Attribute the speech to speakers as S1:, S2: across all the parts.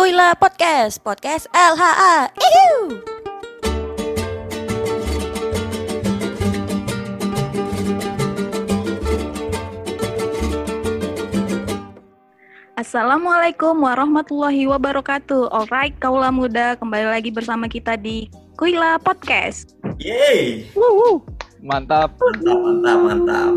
S1: Kuila Podcast, Podcast LHA. Ihu.
S2: Assalamualaikum warahmatullahi wabarakatuh. Alright, kaulah muda kembali lagi bersama kita di Kuila Podcast.
S3: Yeay,
S2: Wuhu.
S4: Mantap.
S3: mantap, mantap, mantap.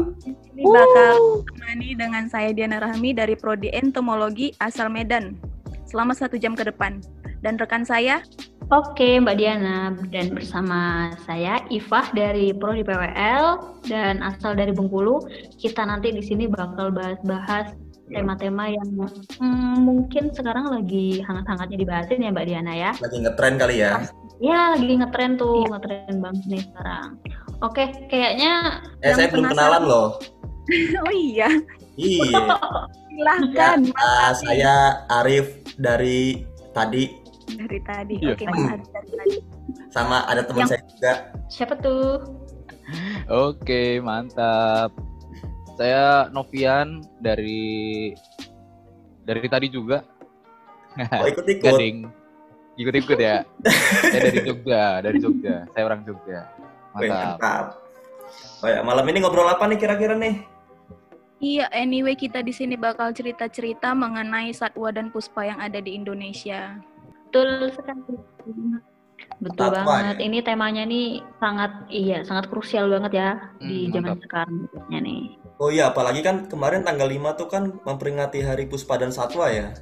S2: Ini bakal ditemani dengan saya Diana Rahmi dari Prodi Entomologi asal Medan selama satu jam ke depan. Dan rekan saya,
S5: Oke, Mbak Diana dan bersama saya Ifah dari Prodi PWL dan asal dari Bengkulu. Kita nanti di sini bakal bahas-bahas tema-tema yang hmm, mungkin sekarang lagi hangat-hangatnya dibahasin ya Mbak Diana ya.
S3: Lagi ngetren kali ya.
S5: Ya, lagi ngetren tuh, ngetren banget nih sekarang. Oke, kayaknya
S3: Eh,
S2: Yang
S3: saya belum kenalan loh.
S2: oh iya,
S3: Iya.
S2: silahkan.
S3: Ya, ah, saya Arif dari tadi
S2: Dari tadi,
S4: Iya.
S2: oke Mas Adi dari tadi.
S3: sama ada teman
S2: Yang-
S3: saya juga.
S5: siapa tuh?
S4: Oke, mantap. Saya Novian dari dari tadi juga.
S3: Oh, ikut-ikut.
S4: Gading. Ikut-ikut ya. Saya dari Jogja, dari Jogja. Saya orang Jogja.
S3: Wih,
S4: Mantap.
S3: mantap. Oh ya, malam ini ngobrol apa nih kira-kira nih?
S2: Iya, anyway kita di sini bakal cerita-cerita mengenai satwa dan puspa yang ada di Indonesia.
S5: Betul sekali. Betul
S3: Satwa,
S5: banget.
S3: ya?
S5: Ini temanya nih sangat iya, sangat krusial banget ya di
S4: Hmm,
S5: zaman
S4: mantap.
S5: sekarang nih.
S3: Oh iya, apalagi kan kemarin tanggal 5 tuh kan memperingati Hari Puspa dan Satwa ya.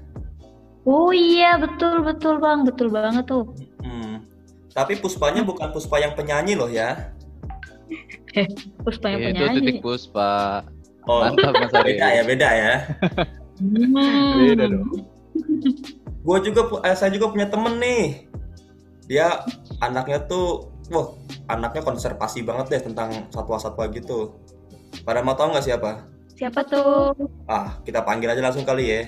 S5: Oh iya, betul betul Bang, betul banget tuh.
S3: Hmm. Tapi Puspanya bukan Puspa yang penyanyi loh ya.
S5: Puspa yang
S4: Itu titik
S5: penyanyi.
S4: puspa.
S3: Oh,
S4: Mantap Mas Ari.
S3: beda ya, beda ya.
S5: Hmm.
S4: Beda dong.
S3: Gue juga, eh, saya juga punya temen nih. Dia anaknya tuh, wah, anaknya konservasi banget deh tentang satwa-satwa gitu. Pada mau tahu nggak siapa?
S5: Siapa tuh?
S3: Ah, kita panggil aja langsung kali ya.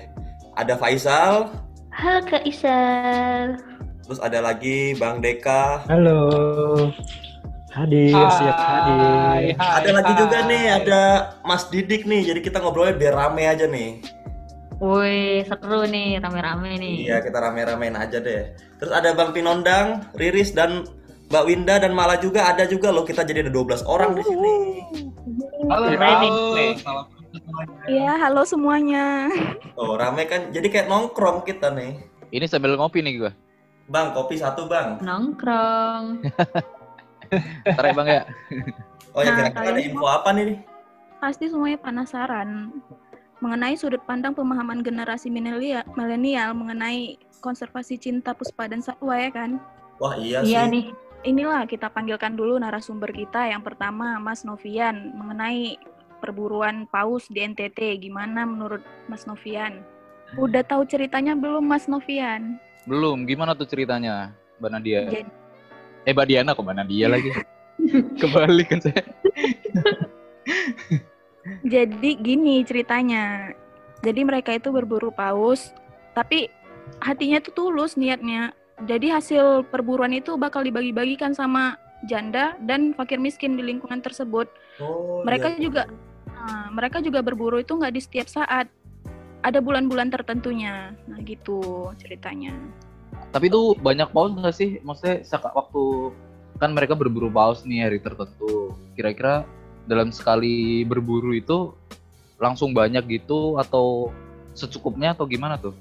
S3: Ada Faisal,
S5: Halo Kak Isal.
S3: terus ada lagi Bang Deka.
S6: Halo. Hadir, siap hadir.
S3: ada lagi juga nih, ada Mas Didik nih. Jadi kita ngobrolnya biar rame aja nih.
S5: Woi, seru nih, rame-rame nih.
S3: Iya, kita rame-ramein aja deh. Terus ada Bang Pinondang, Riris dan Mbak Winda dan Mala juga ada juga loh. Kita jadi ada 12 orang di sini.
S4: Halo,
S5: nih.
S2: Iya, halo semuanya.
S3: Oh, rame kan. Jadi kayak nongkrong kita nih.
S4: Ini sambil ngopi nih gua.
S3: Bang, kopi satu, Bang.
S5: Nongkrong.
S4: Ntar ya Bang ya.
S3: Oh ya,
S2: Nah,
S3: kira-kira ada info apa nih?
S2: Pasti semuanya penasaran mengenai sudut pandang pemahaman generasi milenial mengenai konservasi cinta puspa dan satwa ya kan.
S3: Wah, iya,
S5: Iya
S3: sih.
S5: nih.
S2: Inilah kita panggilkan dulu narasumber kita. Yang pertama Mas Novian mengenai perburuan paus di NTT. Gimana menurut Mas Novian? Udah tahu ceritanya belum Mas Novian?
S4: Belum, gimana tuh ceritanya, Mbak Nadia?
S2: Jadi-
S4: Eh, Mbak Diana kok Mbak Nadia lagi? Kebalik kan saya.
S2: Jadi gini ceritanya. Jadi mereka itu berburu paus, tapi hatinya tuh tulus niatnya. Jadi hasil perburuan itu bakal dibagi-bagikan sama janda dan fakir miskin di lingkungan tersebut.
S3: Oh,
S2: Mereka
S3: iya.
S2: juga nah, mereka juga berburu itu nggak di setiap saat. Ada bulan-bulan tertentunya. Nah, gitu ceritanya.
S4: Tapi itu banyak paus nggak sih? Maksudnya waktu kan mereka berburu paus nih hari tertentu. Kira-kira dalam sekali berburu itu langsung banyak gitu atau secukupnya atau gimana tuh?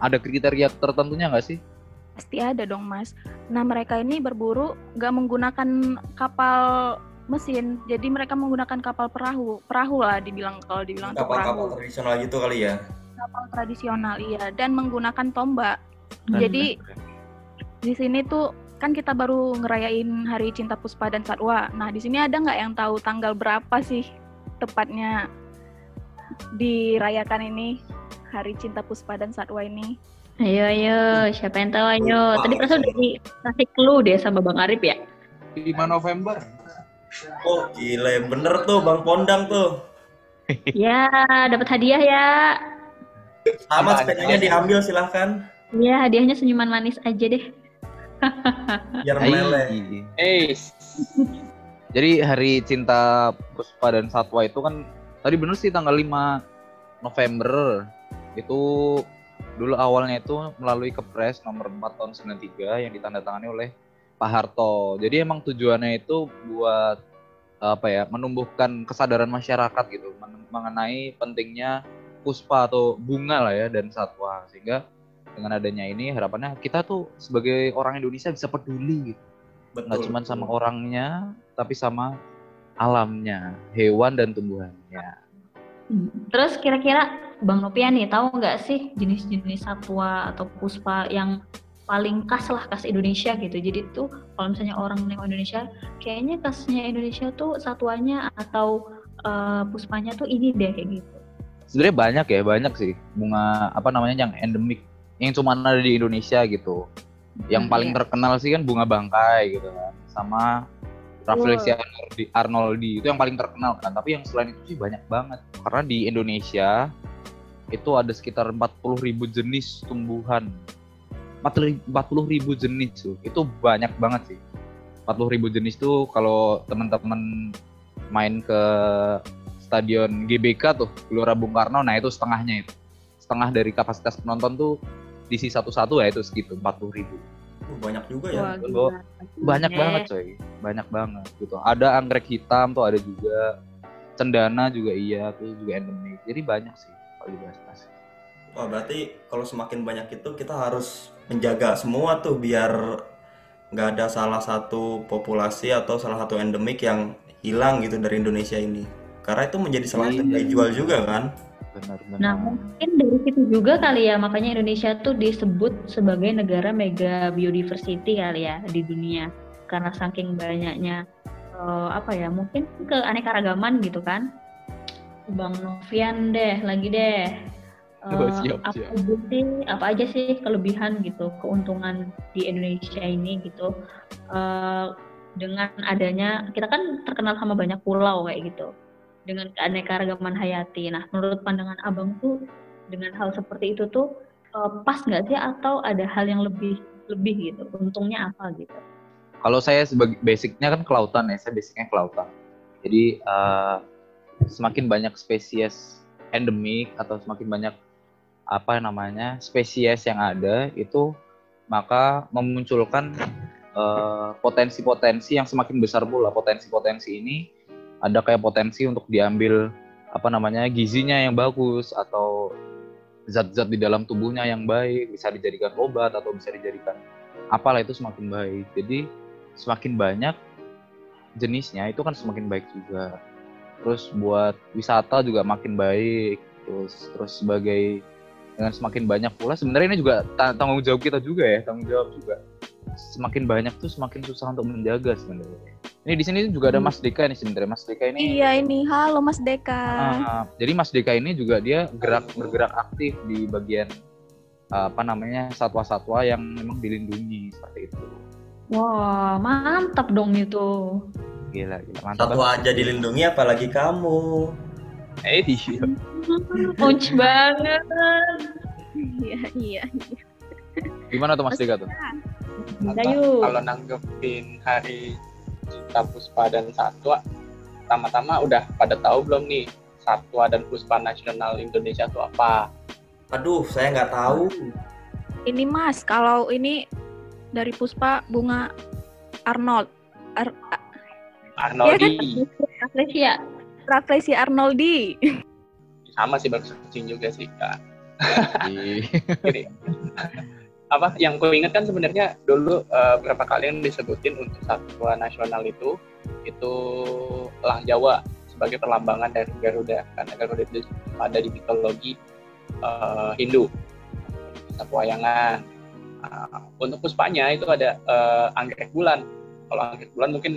S4: Ada kriteria tertentunya nggak sih?
S2: Pasti ada dong, Mas. Nah, mereka ini berburu nggak menggunakan kapal mesin. Jadi mereka menggunakan kapal perahu. Perahu lah dibilang kalau dibilang itu perahu.
S3: kapal-kapal tradisional gitu kali ya.
S2: Kapal tradisional, iya. Dan menggunakan tombak.
S5: Hmm.
S2: Jadi di sini tuh kan kita baru ngerayain Hari Cinta Puspa dan Satwa. Nah, di sini ada nggak yang tahu tanggal berapa sih tepatnya dirayakan ini Hari Cinta Puspa dan Satwa ini?
S5: Ayo, ayo. Siapa yang tahu, ayo. Tadi perasaan udah dikasih clue deh sama Bang Arif ya.
S4: 5 November.
S3: Oh, gile. Bener tuh Bang Pondang tuh.
S5: ya, dapat hadiah ya.
S3: Sama sepedanya diambil silahkan.
S5: Ya, hadiahnya senyuman manis aja deh.
S3: Biar meleleh.
S4: Jadi hari cinta Puspa dan Satwa itu kan tadi bener sih tanggal 5 November itu dulu awalnya itu melalui Kepres nomor 4 tahun 93 yang ditandatangani oleh Pak Harto. Jadi emang tujuannya itu buat apa ya menumbuhkan kesadaran masyarakat gitu men- mengenai pentingnya puspa atau bunga lah ya dan satwa sehingga dengan adanya ini harapannya kita tuh sebagai orang Indonesia bisa peduli gitu.
S3: Betul
S4: nggak cuma sama orangnya tapi sama alamnya hewan dan tumbuhannya.
S5: Terus kira-kira Bang Nopian nih tahu nggak sih jenis-jenis satwa atau puspa yang paling khas lah khas Indonesia gitu. Jadi tuh kalau misalnya orang nengok Indonesia, kayaknya khasnya Indonesia tuh satwanya atau eh, puspanya tuh ini deh kayak gitu.
S4: sebenarnya banyak ya banyak sih. Bunga apa namanya yang endemik yang cuma ada di Indonesia gitu. Yang
S5: Hmm,
S4: paling
S5: iya.
S4: terkenal sih kan bunga bangkai gitu kan sama Rafflesia arnoldi, arnoldi itu yang paling terkenal kan. Tapi yang selain itu sih banyak banget. Karena di Indonesia itu ada sekitar 40.000 jenis tumbuhan. 40.000 jenis tuh itu banyak banget sih. 40.000 jenis tuh kalau teman-teman main ke stadion GBK tuh Gelora Bung Karno nah itu setengahnya itu. Setengah dari kapasitas penonton tuh diisi satu-satu ya itu segitu 40.000 ribu.
S3: Uh, banyak juga ya.
S2: Wah,
S4: banyak banget coy. Banyak banget gitu. Ada anggrek hitam tuh ada juga. Cendana juga iya tuh juga endemik. Jadi banyak sih kalau dibahas-bahas
S3: Wah berarti kalau semakin banyak itu kita harus menjaga semua tuh biar nggak ada salah satu populasi atau salah satu endemik yang hilang gitu dari Indonesia ini. Karena itu menjadi salah satu
S4: Iya.
S3: daya jual juga kan.
S4: Benar-benar
S5: Nah mungkin dari situ juga kali ya makanya Indonesia tuh disebut sebagai negara mega biodiversity kali ya di dunia karena saking banyaknya eh, apa ya mungkin keanekaragaman gitu kan. Bang Novian deh lagi deh.
S4: Oh, siap,
S5: apa
S4: siap.
S5: aja sih apa aja sih kelebihan gitu keuntungan di Indonesia ini gitu Eh, dengan adanya kita kan terkenal sama banyak pulau kayak gitu dengan keanekaragaman hayati. Nah, menurut pandangan abang tuh dengan hal seperti itu tuh eh, pas nggak sih atau ada hal yang lebih lebih gitu? Untungnya apa gitu?
S4: kalau saya sebagai basicnya kan kelautan ya saya basicnya kelautan jadi eh, semakin banyak spesies endemik atau semakin banyak apa namanya spesies yang ada itu maka memunculkan eh, potensi-potensi yang semakin besar pula potensi-potensi ini ada kayak potensi untuk diambil apa namanya gizinya yang bagus atau zat-zat di dalam tubuhnya yang baik bisa dijadikan obat atau bisa dijadikan apalah itu semakin baik. Jadi semakin banyak jenisnya itu kan semakin baik juga. Terus buat wisata juga makin baik terus terus sebagai dengan semakin banyak pula sebenarnya ini juga ta- tanggung jawab kita juga ya tanggung jawab juga. Semakin banyak tuh semakin susah untuk menjaga sebenarnya. Ini di sini juga ada Mas Deka nih sebenarnya. Mas Deka ini
S2: Iya ini, halo Mas Deka.
S4: Ah, jadi Mas Deka ini juga dia gerak bergerak aktif di bagian ah, apa namanya satwa-satwa yang memang dilindungi seperti itu.
S5: Wah, mantap dong itu.
S4: gila gila mantap
S3: Satu aja dilindungi apalagi kamu.
S4: Eh, iya.
S5: Punch banget.
S2: Iya, iya.
S4: Gimana tuh Mas Dika tuh?
S5: Yuk.
S7: kalau nanggepin hari Cinta Puspa dan Satwa, pertama-tama udah pada tahu belum nih Satwa dan Puspa Nasional Indonesia itu apa?
S3: Aduh, saya nggak tahu.
S2: Ini Mas, kalau ini dari Puspa bunga Arnold. Ar
S7: Arnoldi,
S5: Rafflesia.
S2: Rafflesia Arnoldi.
S7: sama sih baru searching juga sih kak. Jadi, apa yang ku ingat kan sebenarnya dulu eh, beberapa kali yang disebutin untuk satwa nasional itu itu elang Jawa sebagai perlambangan dari Garuda karena Garuda itu ada di mitologi eh, Hindu satwa wayangan Nah, untuk puspanya itu ada eh, anggrek bulan kalau anggrek bulan mungkin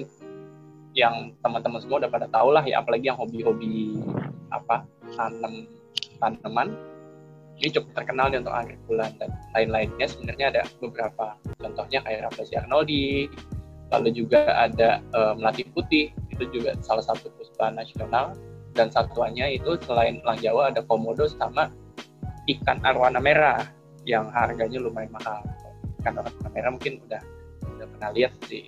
S7: yang teman-teman semua udah pada tahu lah ya apalagi yang hobi-hobi apa tanam tanaman. Ini cukup terkenal nih untuk anggrek bulan dan lain-lainnya. Sebenarnya ada beberapa contohnya kayak Rafflesia arnoldi lalu juga ada eh, melati putih itu juga salah satu puspa nasional. Dan satuannya itu selain elang Jawa ada komodo sama ikan arwana merah yang harganya lumayan mahal. Ikan arwana merah mungkin udah udah pernah lihat sih.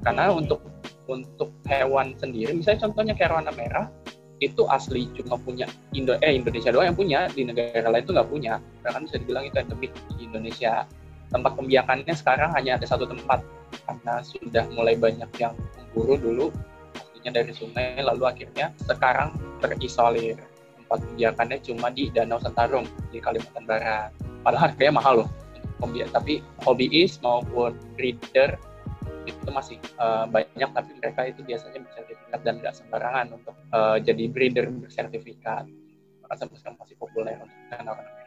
S7: Karena untuk untuk hewan sendiri. Misalnya contohnya kayak arwana merah itu asli cuma punya Indo eh Indonesia doang yang punya di negara lain tuh nggak punya. Bahkan bisa dibilang itu endemik di Indonesia. Tempat pembiakannya sekarang hanya ada satu tempat karena sudah mulai banyak yang memburu dulu aslinya dari sungai lalu akhirnya sekarang terisolir. Tempat pembiakannya cuma di Danau Sentarum di Kalimantan Barat. Padahal harganya mahal loh pembiak tapi hobbyist maupun breeder itu masih uh, banyak tapi mereka itu biasanya bersertifikat dan nggak sembarangan untuk uh, jadi breeder bersertifikat. Maka sampai sekarang masih populer untuk anak-anak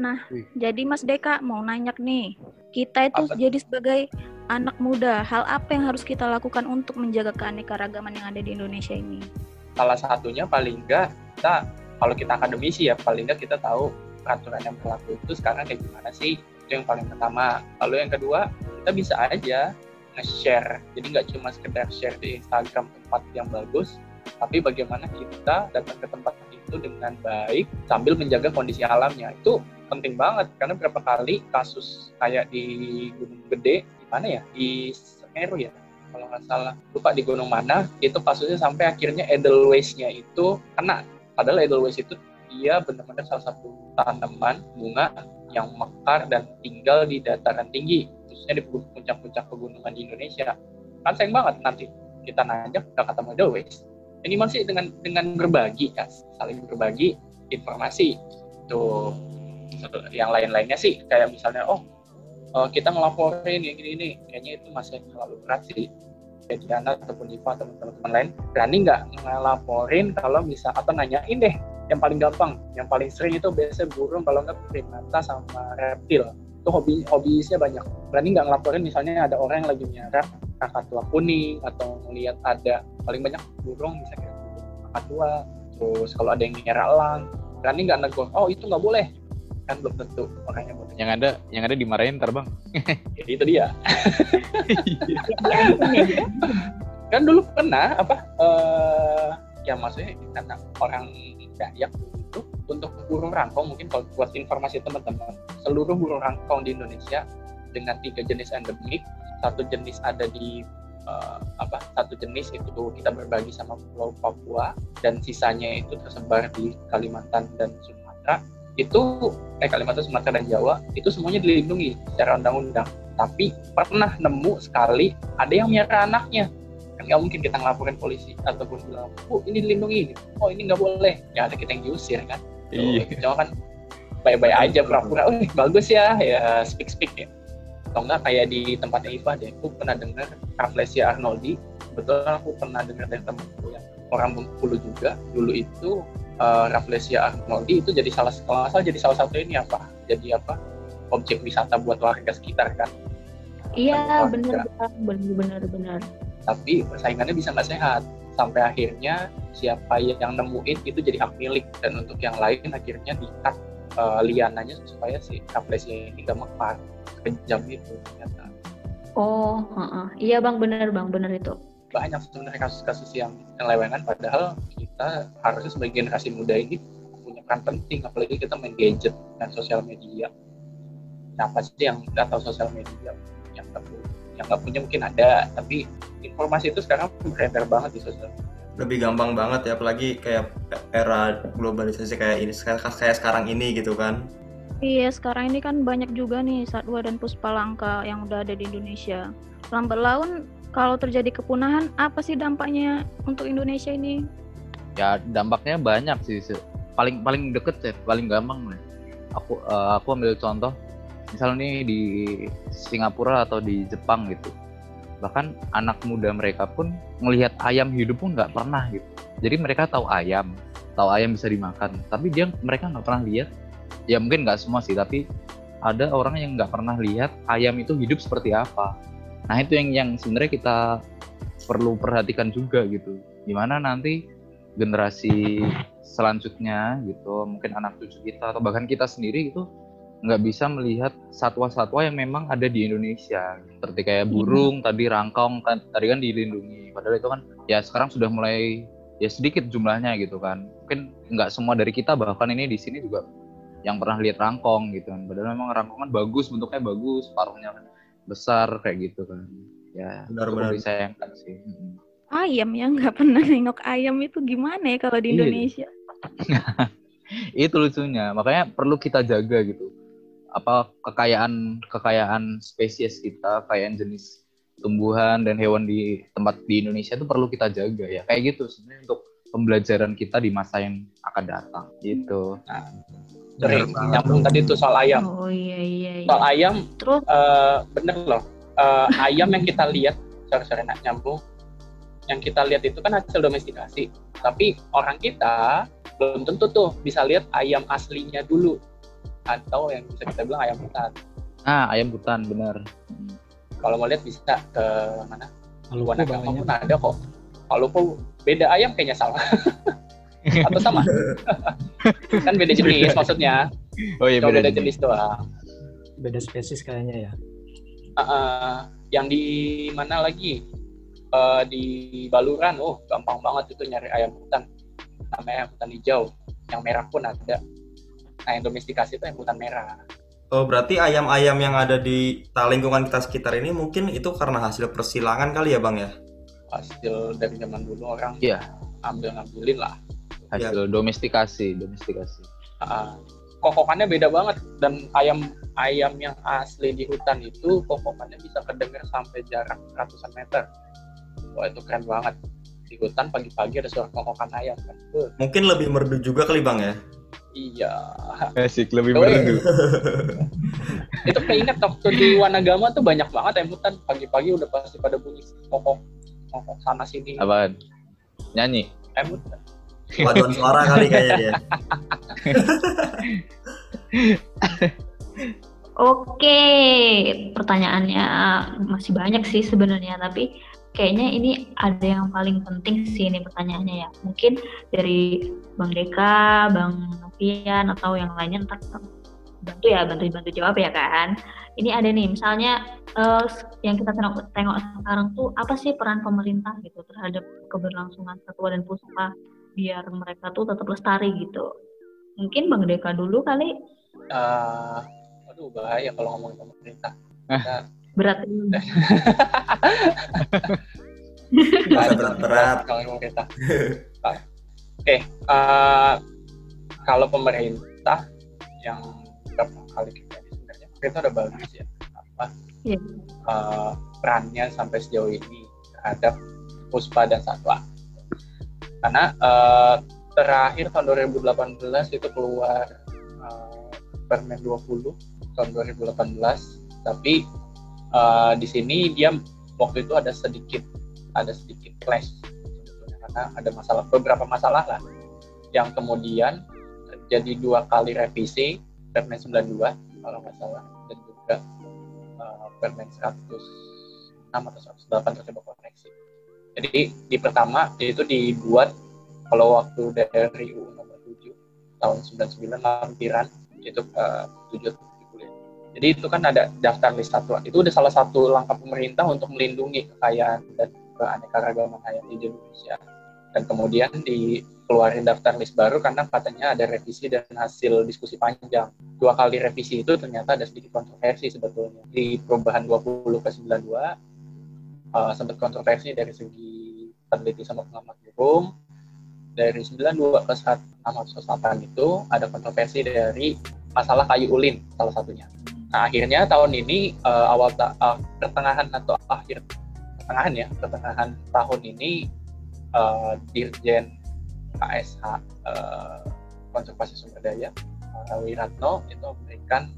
S2: Nah, jadi Mas Deka mau nanya nih, kita itu
S7: Apa?
S2: jadi sebagai anak muda, hal apa yang harus kita lakukan untuk menjaga keanekaragaman yang ada di Indonesia ini?
S7: salah satunya paling enggak kita kalau kita akademisi ya paling enggak kita tahu peraturan yang berlaku itu sekarang kayak gimana sih? Itu yang paling pertama. Lalu yang kedua kita bisa aja nge-share. Jadi nggak cuma sekedar share di Instagram tempat yang bagus tapi bagaimana kita datang ke tempat itu dengan baik sambil menjaga kondisi alamnya. Itu penting banget karena berapa kali kasus kayak di Gunung Gede di mana ya? Di Semeru ya kalau nggak salah. Lupa di gunung mana itu kasusnya sampai akhirnya edelweiss-nya itu kena. Padahal edelweiss itu dia benar-benar salah satu tanaman bunga yang mekar dan tinggal di dataran tinggi khususnya di puncak-puncak pegunungan di Indonesia. Kan sayang banget nanti kita nanjak nggak ketemu edelweiss ini masih dengan dengan berbagi ya saling berbagi informasi. Tuh yang lain-lainnya sih kayak misalnya oh eh, kita ngelaporin yang gini ini. Kayaknya itu masih terlalu berat sih. Jadi Diana ataupun Iva atau teman-teman lain berani nggak ngelaporin kalau bisa atau nanyain deh yang paling gampang yang paling sering itu biasanya burung kalau nggak primata sama reptil itu hobi hobisnya banyak. Berani nggak ngelaporin misalnya ada orang yang lagi miara kakatua kuning atau melihat ada paling banyak burung misalnya kakatua terus kalau ada yang miara elang berani nggak negor oh itu nggak boleh. Kan belum tentu makanya boleh.
S4: Yang ada yang ada dimarahin ntar bang.
S7: jadi itu dia. Kan dulu pernah apa eh ya maksudnya karena orang Dayak itu untuk burung rangkong mungkin kalau buat informasi teman-teman seluruh burung rangkong di Indonesia dengan tiga jenis endemik satu jenis ada di eh, apa satu jenis itu kita berbagi sama Pulau Papua dan sisanya itu tersebar di Kalimantan dan Sumatera itu eh Kalimantan Sumatera dan Jawa itu semuanya dilindungi secara undang-undang. Tapi pernah nemu sekali ada yang miara anaknya kan nggak mungkin kita ngelaporin polisi ataupun bilang bu ini dilindungi oh ini nggak boleh. Ya ada kita yang diusir kan?
S4: Iya.
S7: cuma kan baik-baik aja pura-pura oh bagus ya ya speak speak ya. Atau enggak kayak di tempatnya Iva deh aku pernah dengar Rafflesia arnoldi. Kebetulan aku pernah dengar dari temanku yang orang Bengkulu juga. Dulu itu eh, Rafflesia arnoldi itu jadi salah kalau salah jadi salah satu ini apa? Jadi apa? Objek wisata buat warga sekitar kan?
S5: Iya, benar, benar, benar, benar.
S7: Tapi persaingannya bisa nggak sehat. Sampai akhirnya siapa yang nemuin itu jadi hak milik. Dan untuk yang lain akhirnya dikat eh, liananya supaya si Rafflesia ini nggak mekar kejam itu ternyata.
S5: Oh, heeh. iya bang, benar bang, benar itu.
S7: banyak sebenarnya kasus-kasus yang lewengan. Padahal kita harusnya sebagai generasi muda ini punya peran penting. Apalagi kita main gadget dan sosial media. Siapa sih yang tahu sosial media? Yang pu- yang nggak punya mungkin ada tapi informasi itu sekarang beredar banget di sosial
S3: lebih gampang banget ya apalagi kayak era globalisasi kayak ini kayak sekarang ini gitu kan
S2: Iya, sekarang ini kan banyak juga nih satwa dan puspa langka yang udah ada di Indonesia. Lambat laun, kalau terjadi kepunahan, apa sih dampaknya untuk Indonesia ini?
S4: Ya dampaknya banyak sih. Paling paling deket ya, paling gampang nih. Aku eh, aku ambil contoh, misal nih di Singapura atau di Jepang gitu. Bahkan anak muda mereka pun melihat ayam hidup pun nggak pernah gitu. Jadi mereka tahu ayam, tahu ayam bisa dimakan, tapi dia mereka nggak pernah lihat. Ya mungkin nggak semua sih, tapi ada orang yang nggak pernah lihat ayam itu hidup seperti apa. Nah itu yang yang sebenarnya kita perlu perhatikan juga gitu. Gimana nanti generasi selanjutnya gitu, mungkin anak cucu kita atau bahkan kita sendiri gitu nggak bisa melihat satwa-satwa yang memang ada di Indonesia. Seperti kayak burung tadi rangkong kan tadi kan dilindungi. Padahal itu kan ya sekarang sudah mulai ya sedikit jumlahnya gitu kan. Mungkin nggak semua dari kita bahkan ini di sini juga yang pernah lihat rangkong gitu kan. Padahal memang rangkong kan bagus bentuknya bagus paruhnya kan besar kayak gitu kan. Ya
S3: Benar,
S4: cukup
S3: benar.
S4: disayangkan sih. Mm.
S2: Ayam ya nggak pernah nengok ayam itu gimana ya kalau di
S4: Iya.
S2: Indonesia?
S4: itu lucunya. Makanya perlu kita jaga gitu apa kekayaan kekayaan spesies kita kekayaan jenis tumbuhan dan hewan di tempat di Indonesia itu perlu kita jaga ya kayak gitu sebenarnya untuk pembelajaran kita di masa yang akan datang gitu
S3: banget.
S7: nyambung tadi tuh soal ayam.
S5: Oh iya iya. iya.
S7: Soal ayam,
S5: Terus
S7: eh, bener loh. Eh, ayam yang kita lihat, sorry sorry nak nyambung. Yang kita lihat itu kan hasil domestikasi. Tapi orang kita belum tentu tuh bisa lihat ayam aslinya dulu atau yang bisa kita bilang ayam hutan.
S4: ah ayam hutan benar
S7: Kalau mau lihat bisa ke mana? Wanagama
S6: banyak.
S7: pun ada kok. Kalau pun beda ayam kayaknya salah. atau sama? kan beda jenis maksudnya.
S4: oh iya
S7: Cuma
S4: beda,
S7: beda jenis doang.
S6: Beda spesies kayaknya ya.
S7: Uh, yang di mana lagi Eh, di Baluran oh gampang banget itu nyari ayam hutan namanya ayam hutan hijau yang merah pun ada nah yang domestikasi itu ayam hutan merah.
S3: Oh, berarti ayam-ayam yang ada di lingkungan kita sekitar ini mungkin itu karena hasil persilangan kali ya, Bang ya?
S7: hasil dari zaman dulu orang
S4: Iya.
S7: ambil ngambilin lah.
S4: Hasil domestikasi domestikasi.
S7: Uh, kokokannya beda banget dan ayam ayam yang asli di hutan itu kokokannya bisa kedengar sampai jarak ratusan meter. Wah itu keren banget. Di hutan pagi-pagi ada suara kokokan ayam kan?
S3: Mungkin lebih merdu juga kali, Bang ya?
S7: Iya.
S4: Asik lebih merdu
S7: itu keinget waktu di Wanagama tuh banyak banget ayam hutan pagi-pagi udah pasti pada bunyi kokok kokok sana sini.
S4: Apaan? Nyanyi?
S7: Ayam hutan
S3: Paduan suara kali kayaknya dia.
S5: Oke, pertanyaannya masih banyak sih sebenarnya, tapi kayaknya ini ada yang paling penting sih ini pertanyaannya ya. Mungkin dari Bang Deka, Bang Novian atau yang lainnya ntar bantu ya, bantu bantu jawab ya kan. Ini ada nih, misalnya eh, yang kita tengok, tengok sekarang tuh apa sih peran pemerintah gitu terhadap keberlangsungan satwa dan pusaka biar mereka tuh tetap lestari gitu. Mungkin Bang Deka dulu kali
S7: Eh, aduh bahaya kalau ngomongin pemerintah
S5: berat.
S3: Berat-berat.
S7: kalau ngomong pemerintah. Nah, oke eh, kalau pemerintah yang beberapa kali kita ini sebenarnya? Pemerintah udah bagus ya. Apa?
S5: Iya.
S7: eh, perannya sampai sejauh ini terhadap puspa dan satwa. Karena eh, terakhir tahun 2018 itu keluar eh, Permen 20 tahun 2018 tapi eh, di sini dia waktu itu ada sedikit ada sedikit clash karena ada masalah beberapa masalah lah yang kemudian jadi dua kali revisi Permen 92 kalau nggak salah dan juga eh, Permen 106 atau 108 tercoba koreksi. Jadi di pertama itu dibuat kalau waktu dari UU nomor 7 tahun 99 lampiran itu eh, 7 kuliah. Jadi itu kan ada daftar list satwa. Itu udah salah satu langkah pemerintah untuk melindungi kekayaan dan keanekaragaman hayati di Indonesia. Dan kemudian dikeluarin daftar list baru karena katanya ada revisi dan hasil diskusi panjang. Dua kali revisi itu ternyata ada sedikit kontroversi sebetulnya. Di perubahan 20 ke 92 eh, sempat kontroversi dari segi peneliti sama pengamat hukum. Dari 92 ke 108 itu ada kontroversi dari masalah kayu ulin salah satunya. Nah, akhirnya tahun ini eh, awal ta- eh, pertengahan atau akhir pertengahan ya, pertengahan tahun ini eh, Dirjen KSH eh, Konservasi Sumber Daya eh, Wiratno itu memberikan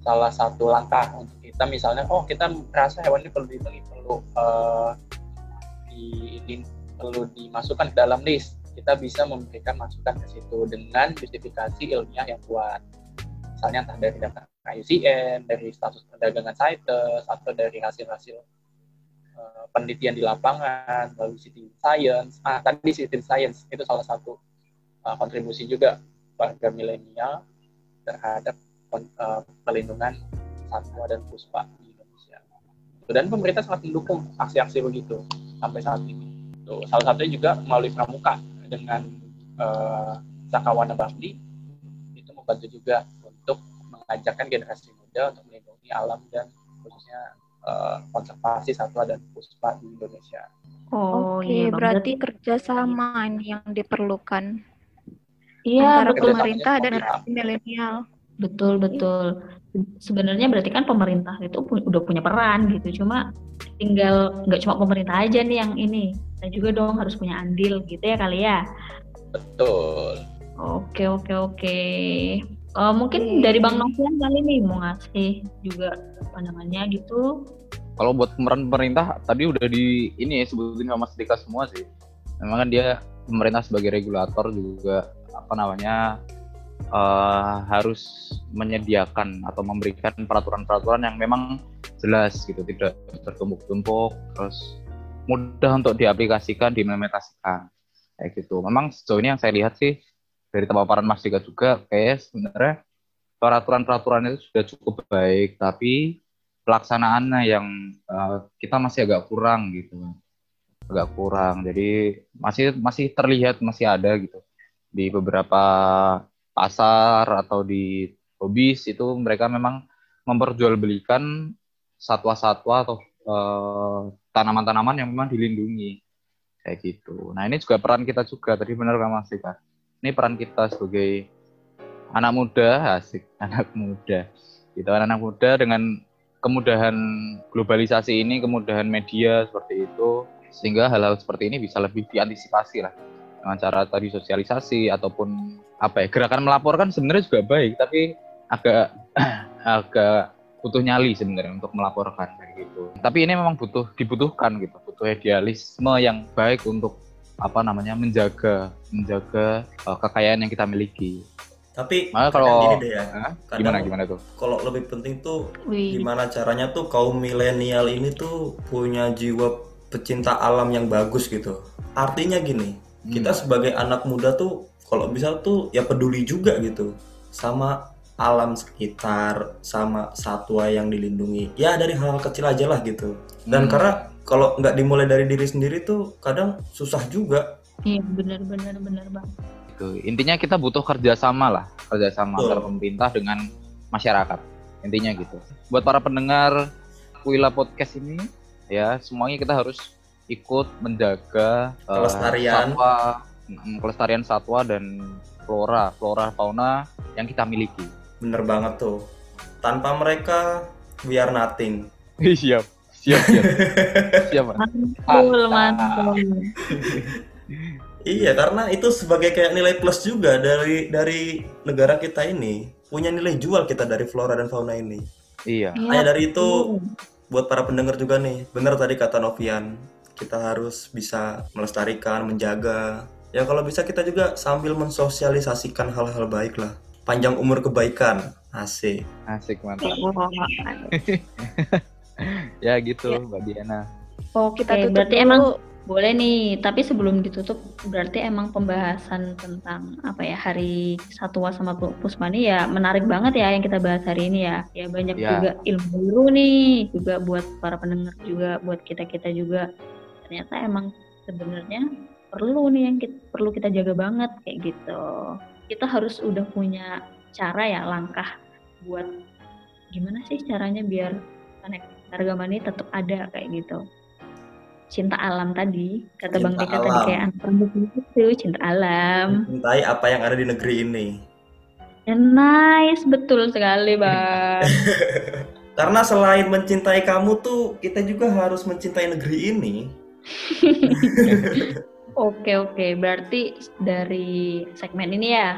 S7: salah satu langkah untuk kita. Misalnya oh kita merasa hewan ini perlu dilindungi perlu eh, di, di- perlu dimasukkan ke dalam list. Kita bisa memberikan masukan ke situ dengan justifikasi ilmiah yang kuat misalnya entah dari data IUCN, dari status perdagangan CITES, atau dari hasil-hasil eh, penelitian di lapangan, lalu citizen science. Ah, tadi citizen science itu salah satu eh, kontribusi juga warga milenial terhadap eh, pelindungan satwa dan puspa di Indonesia. Dan pemerintah sangat mendukung aksi-aksi begitu sampai saat ini. Tuh, salah satunya juga melalui pramuka dengan eh, Sakawana Bakti itu membantu juga mengajarkan generasi muda untuk melindungi alam dan khususnya eh, konservasi satwa dan puspa di Indonesia.
S5: Oh,
S2: Oke,
S5: iya,
S2: berarti kerjasama ini yang diperlukan
S5: Iya,
S2: antara pemerintah dan milenial.
S5: Betul, betul. Sebenarnya berarti kan pemerintah itu pu- udah punya peran gitu. Cuma tinggal nggak cuma pemerintah aja nih yang ini. Kita juga dong harus punya andil gitu ya kali ya.
S7: Betul.
S5: Oke, oke, oke. Eh, mungkin
S2: Oke.
S5: dari Bang Novian kali nih mau ngasih juga pandangannya gitu.
S4: Kalau buat pemeran pemerintah tadi udah di ini ya sebutin sama Mas Dika semua sih. Memang kan dia pemerintah sebagai regulator juga apa namanya eh, harus menyediakan atau memberikan peraturan-peraturan yang memang jelas gitu, tidak bertumpuk-tumpuk, terus mudah untuk diaplikasikan, diimplementasikan kayak gitu. Memang sejauh ini yang saya lihat sih dari pemaparan Mas Dika juga kayak sebenarnya peraturan-peraturan itu sudah cukup baik, tapi pelaksanaannya yang eh, kita masih agak kurang gitu agak kurang. Jadi masih masih terlihat masih ada gitu. Di beberapa pasar atau di hobis itu mereka memang memperjualbelikan satwa-satwa atau eh, tanaman-tanaman yang memang dilindungi. Kayak gitu. Nah ini juga peran kita juga. Tadi benar kan Mas Dika ini peran kita sebagai anak muda asik anak muda gitu anak muda dengan kemudahan globalisasi ini, kemudahan media seperti itu, sehingga hal-hal seperti ini bisa lebih diantisipasi lah dengan cara tadi sosialisasi ataupun apa ya gerakan melaporkan sebenarnya juga baik, tapi agak agak butuh nyali sebenarnya untuk melaporkan kayak gitu. Tapi ini memang butuh dibutuhkan gitu, butuh idealisme yang baik untuk apa namanya menjaga menjaga uh, kekayaan yang kita miliki.
S3: Tapi
S4: kalau
S3: gini deh ya. Kadang
S4: gimana gimana tuh?
S3: kalau lebih penting tuh
S5: Wih,
S3: gimana caranya tuh kaum milenial ini tuh punya jiwa pecinta alam yang bagus gitu. Artinya gini, kita sebagai anak muda tuh kalau bisa tuh ya peduli juga gitu sama alam sekitar, sama satwa yang dilindungi. Ya dari hal-hal kecil aja lah gitu. Dan
S4: Hmm.
S3: karena kalau nggak dimulai dari diri sendiri tuh kadang susah juga.
S5: iya benar-benar benar bang.
S4: gitu. Intinya kita butuh kerjasama lah, kerjasama
S3: Betul.
S4: antara pemerintah dengan masyarakat. Intinya gitu. Buat para pendengar Wila Podcast ini, ya semuanya kita harus ikut menjaga eh,
S3: Kelestarian.
S4: satwa, mm, kelestarian satwa dan flora, flora fauna yang kita miliki.
S3: Bener banget tuh. Tanpa mereka we are nothing.
S4: siap, siap, siap, siap. Mas.
S5: Mantul, mantul.
S3: Iya, karena itu sebagai kayak nilai plus juga dari dari negara kita ini. Punya nilai jual kita dari flora dan fauna ini.
S4: Iya.
S3: Hanya dari itu buat para pendengar juga nih, bener tadi kata Novian, kita harus bisa melestarikan, menjaga. Ya kalau bisa kita juga sambil mensosialisasikan hal-hal baik lah. Panjang umur kebaikan, asik.
S4: Asik mantap. Ya gitu, Mbak Diana.
S2: Oh, kita
S5: Oke,
S2: tutup
S5: berarti
S2: dulu.
S5: emang boleh nih, tapi sebelum ditutup berarti emang pembahasan tentang apa ya hari satwa sama pu- puspa ini ya menarik banget ya yang kita bahas hari ini ya. Ya banyak
S4: Ya.
S5: juga ilmu baru nih juga buat para pendengar juga buat kita kita juga. Ternyata emang sebenarnya perlu nih yang kita, perlu kita jaga banget kayak gitu. Kita harus udah punya cara ya langkah buat gimana sih caranya biar keanekaragaman ini tetap ada kayak gitu. Cinta alam tadi kata bang
S3: Cinta
S5: Dika tadi kayak anak itu cinta alam.
S3: Mencintai apa yang ada di negeri ini.
S5: Ya, nice betul sekali bang.
S3: Karena selain mencintai kamu tuh, kita juga harus mencintai negeri ini.
S5: oke oke. Berarti dari segmen ini ya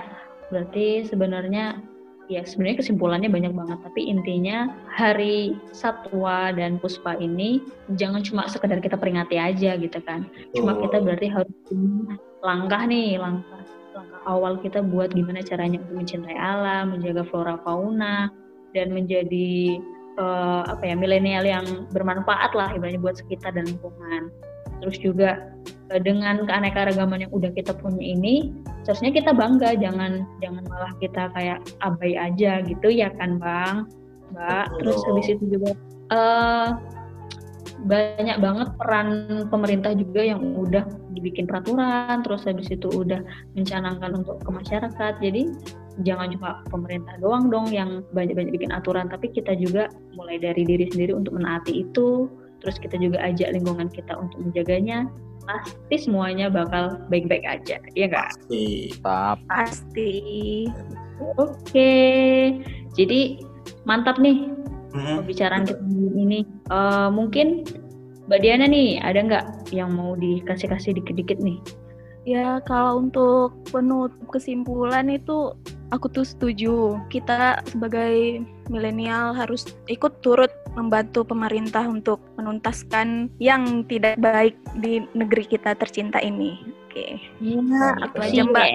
S5: berarti sebenarnya ya sebenarnya kesimpulannya banyak banget tapi intinya hari satwa dan puspa ini jangan cuma sekedar kita peringati aja gitu kan. Cuma kita berarti harus langkah nih langkah langkah awal kita buat gimana caranya untuk mencintai alam menjaga flora fauna dan menjadi eh, apa ya milenial yang bermanfaat lah ibaratnya buat sekitar dan lingkungan terus juga eh, dengan keanekaragaman yang udah kita punya ini seharusnya kita bangga. Jangan jangan malah kita kayak abai aja gitu ya kan bang? Mbak
S3: Betul.
S5: terus habis itu juga eh banyak banget peran pemerintah juga yang udah dibikin peraturan terus habis itu udah mencanangkan untuk ke masyarakat. Jadi jangan cuma pemerintah doang dong yang banyak-banyak bikin aturan, tapi kita juga mulai dari diri sendiri untuk menaati itu, terus kita juga ajak lingkungan kita untuk menjaganya, pasti semuanya bakal baik-baik aja, ya nggak?
S3: Pasti.
S4: Tap.
S2: Pasti.
S5: Oke, jadi mantap nih
S3: Mm-mm.
S5: pembicaraan kita ini. Eh, mungkin Mbak Diana nih, ada nggak yang mau dikasih-kasih dikit-dikit nih?
S2: Ya kalau untuk penutup kesimpulan itu aku tuh setuju. Kita sebagai milenial harus ikut turut membantu pemerintah untuk menuntaskan yang tidak baik di negeri kita tercinta ini. Oke.
S5: Iya,
S2: Itu aja, Mbak.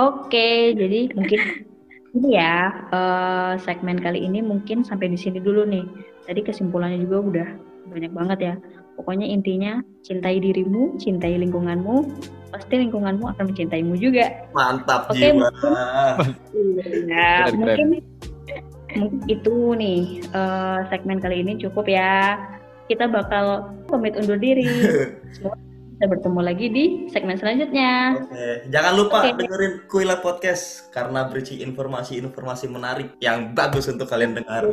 S5: Oke, jadi mungkin ini ya eh, segmen kali ini mungkin sampai di sini dulu nih. Tadi kesimpulannya juga udah banyak banget ya. Pokoknya intinya cintai dirimu, cintai lingkunganmu, pasti lingkunganmu akan mencintaimu juga.
S3: Mantap
S5: Oke,
S3: jiwa.
S5: Ya,
S4: Keren,
S5: mungkin mungkin itu nih eh, segmen kali ini cukup ya. Kita bakal pamit undur diri. Semoga kita bertemu lagi di segmen selanjutnya.
S3: Oke, jangan lupa
S5: Oke.
S3: dengerin Kuila Podcast karena berisi informasi-informasi menarik yang bagus untuk kalian dengar.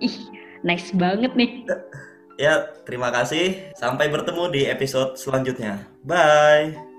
S5: Ih, nice banget nih.
S3: Ya, terima kasih. Sampai bertemu di episode selanjutnya. Bye.